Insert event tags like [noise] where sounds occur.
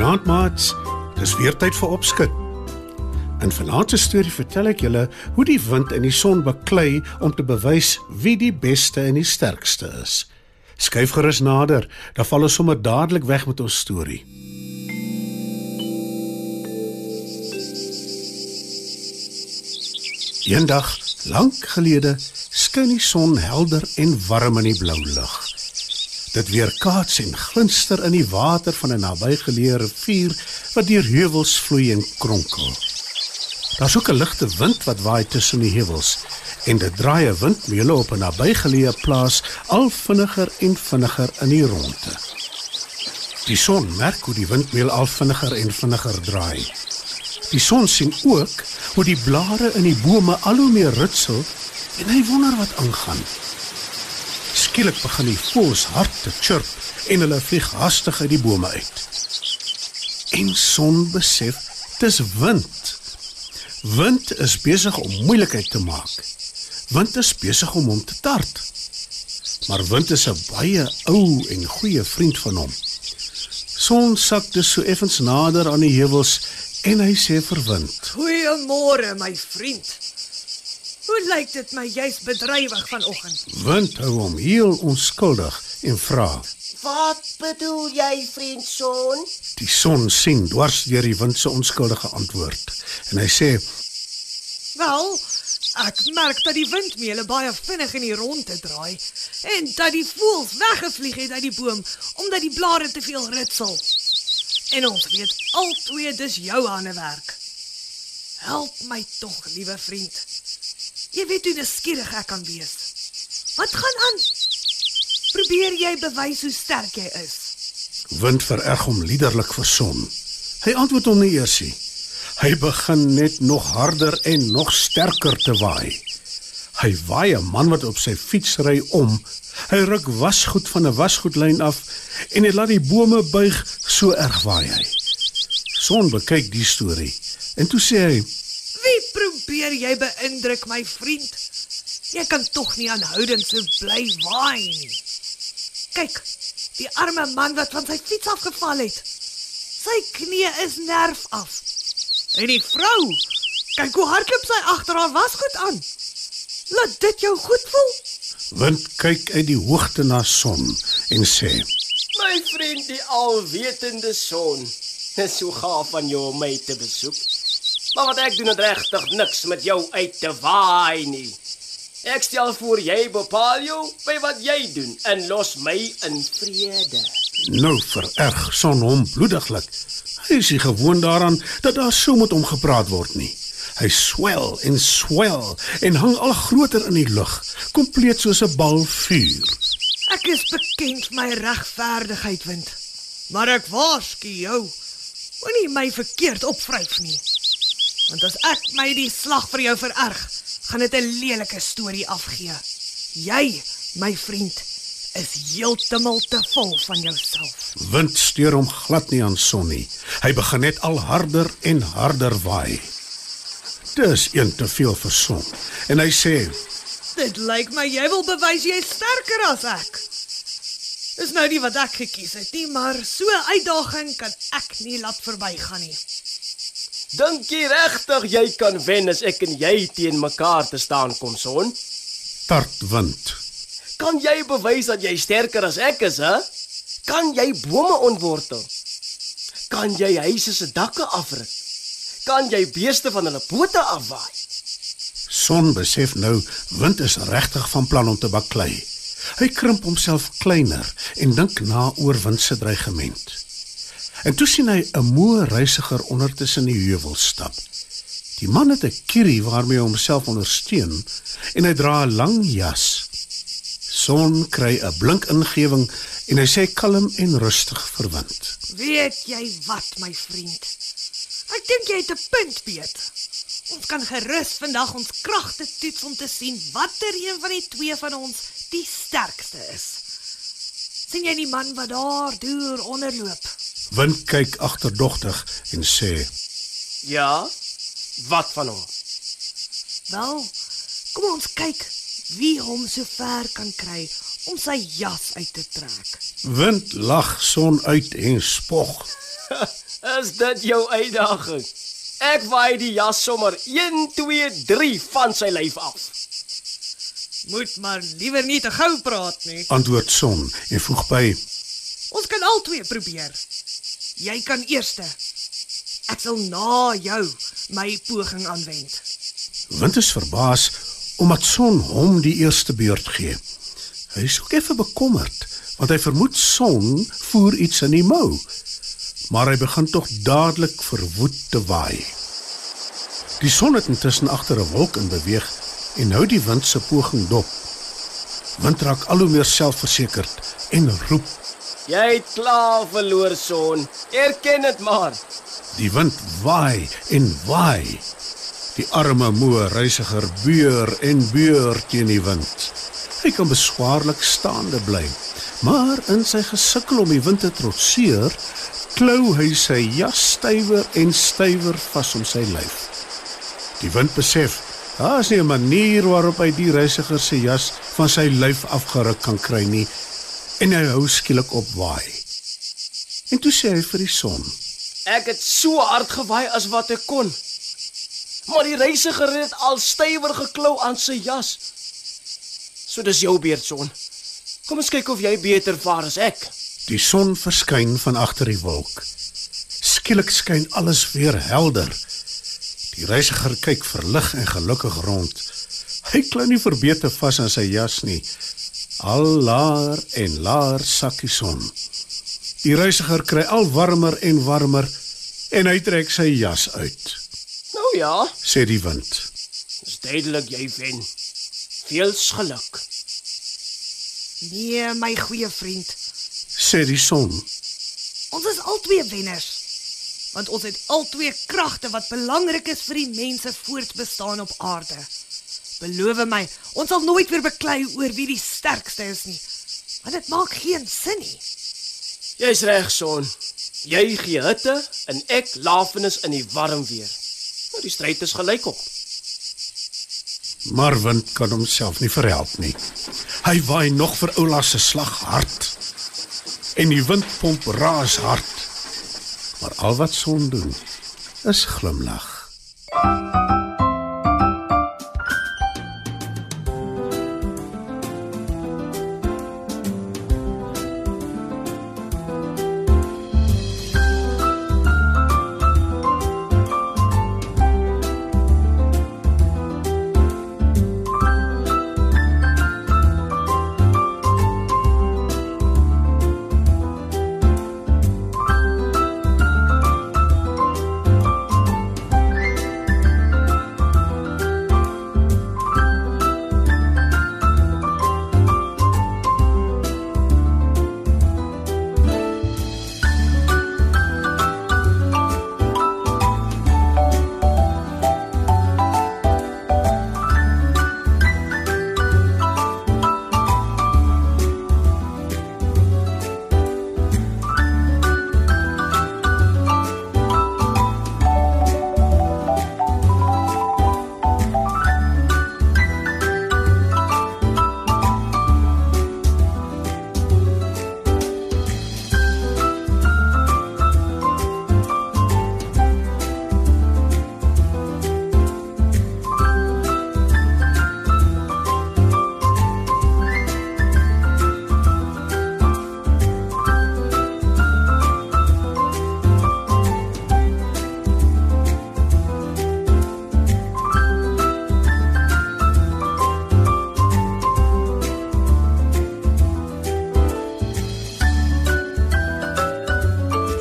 Goeienaand maats. Dis weer tyd vir opskud. In vanaand se storie vertel ek julle hoe die wind en die son beklei om te bewys wie die beste en die sterkste is. Skuif gerus nader, dan val ons sommer dadelik weg met ons storie. Eendag, lank gelede, skyn die son helder en warm in die blou lug. Dit weerkaats en glinster in die water van 'n nabygeleë rivier wat deur heuwels vloei en kronkel. Daar's ook 'n ligte wind wat waai tussen die heuwels en dit draai 'n windmeule op 'n nabygeleë plaas al vinniger en vinniger in die ronde. Die son merk hoe die windmeul al vinniger en vinniger draai. Die son sien ook hoe die blare in die bome al hoe meer ritsel en hy wonder wat aangaan. Skielik begin die voëls hard te chirp en hulle vlieg hastig uit die bome uit. En son besef dis wind. Wind is besig om moeilikheid te maak. Wind is besig om hom te tart. Maar wind is 'n baie ou en goeie vriend van hom. Son sak dus so effens nader aan die heuwels en hy sê vir wind: Goeiemôre my vriend. Hoe lyk dit my jy's bedrywig vanoggend? Wind hou hom heel onskuldig en vra: Wat bedoel jy, vriend son? Die son sien dwars deur die wind se onskuldige antwoord en hy sê: Wel, ek merk dat die windmeule baie vinnig in die ronde draai en dat die voëls weggevlieg het uit die boom omdat die blare te veel ritsel. En ons weet albei dis jou hande werk. Help my tog, liewe vriend. Jy weet hoe nuuskierig ek kan wees. Wat gaan aan? Probeer jy bewys hoe sterk jy is? Wind vererg hom liderlik vir son. Hy antwoord hom nie eers nie. Hy begin net nog harder en nog sterker te waai. Hy waai 'n man wat op sy fiets ry om. Hy ruk wasgoed van 'n wasgoedlyn af en hy laat die bome buig, so erg waai hy. Son bekyk die storie en toe sê hy: probeer jy beïndruk, my vriend? Jy kan tog nie aanhoudend so bly waai nie. Kyk, die arme man wat van sy fiets afgeval het. Sy knie is nerf af. En die vrou, kyk hoe hardloop sy agter haar wasgoed aan. Laat dit jou goed voel. Wind kyk uit die hoogte na son en sê: My vriend die alwetende son. Dis so gaaf van jou om my te besoek. Maar wat ek doen het regtig niks met jou uit te waai nie. Ek stel voor jy bepaal jou by wat jy doen en los my in vrede. Nou vererg son hom bloediglik. Hy is nie gewoond daaraan dat daar so met hom gepraat word nie. Hy swel en swel en hang al groter in die lug, kompleet soos 'n bal vuur. Ek is bekend my regverdigheid wind. Maar ek waarsku jou, moenie my verkeerd opvryf nie. Want as ek my die slag vir jou vererg, gaan dit 'n lelike storie afgee. Jy, my vriend, is heeltemal te vol van jouself. Wind steur hom glad nie aan son nie. Hy begin net al harder en harder waai. Dis een te veel vir son. En hy sê: Dit lyk my jy wil bewys jy is sterker as ek. Dis nou nie wat ek gekies het nie, maar so 'n uitdaging kan ek nie laat verbygaan nie. Dink jy regtig jy kan wen as ek en jy teen mekaar te staan kom son? Tart wind. Kan jy bewys dat jy sterker as ek is, hè? Kan jy bome ontwortel? Kan jy huise se dakke afruk? Kan jy beeste van hulle pote afwaai? Son besef nou wind is regtig van plan om te baklei. Hy krimp homself kleiner en dink na oor wind se dreigement. En toe sien hy 'n moe reisiger onder tussen die heuwels stap. Die man het 'n kierie waarmee hy homself ondersteun en hy dra 'n lang jas. Son kry 'n blink ingewing en hy sê kalm en rustig verwind. Weet jy wat, my vriend? Ek dink jy het 'n punt, Piet. Ons kan gerus vandag ons kragte toets om te sien watter een van die twee van ons die sterkste is. sien jy die man wat daar deur onderloop? Wind kyk agterdogtig en sê: Ja. Wat van hom? Wel, kom ons kyk wie hom so ver kan kry om sy jas uit te trek. Wind lag son uit en spog. [laughs] Is dit jou uitdaging? Ek waai die jas sommer 1 2 3 van sy lyf af. Moet maar liewer nie te gou praat nie. Antwoord son en voeg by: Ons kan albei probeer. Jy kan eerste. Ek sal na jou my poging aanwend. Wind is verbaas omdat son hom die eerste beurt gee. Hy is ook effe bekommerd want hy vermoed son voer iets in die mou. Maar hy begin tog dadelik verwoed te waai. Die son het intussen agter 'n wolk in beweeg en hou die wind se poging dop. Wind raak al hoe meer selfversekerd en roep. Jy het klaar verloor son. Erken dit maar. Die wind waai en waai. Die arme moe reisiger beur en beur teen die wind. Hy kan beswaarlik staande bly, maar in sy gesukkel om die wind te trotseer, klou hy sy jas stywer en stywer vas om sy lyf. Die wind besef, daar is nie 'n manier waarop hy die reisiger se jas van sy lyf afgeruk kan kry nie, en hy hou skielik op waai. En toe sê hy vir die son: Ek het so hard gewaai as wat ek kon. Maar die reisiger het al stywer geklou aan sy jas. So dis jou beurt son. Kom ons kyk of jy beter vaar as ek. Die son verskyn van agter die wolk. Skielik skyn alles weer helder. Die reisiger kyk verlig en gelukkig rond. Hy klou nie verbeter vas aan sy jas nie. Al laer en laer sak die son. Die reisiger kry al warmer en warmer en hy trek sy jas uit. Nou ja, Sê die wind. dis duidelik jy wen. Veel geluk. Nee, my goeie vriend. Sê die son. Ons is albei wenners. Want ons het albei kragte wat belangrik is vir die mense voortbestaan op aarde. Beloof my, ons sal nooit weer beklei oor wie die sterkste is nie. Want dit maak geen sin nie. Jy's reg son. Jy gee hitte en ek lafenis in die warm weer. Nou die stryd is gelykop. Maar wind kan homself nie verhelp nie. Hy waai nog vir Oula se slag hard. En die wind pomp raas hard. Maar al wat son doen is glimlag.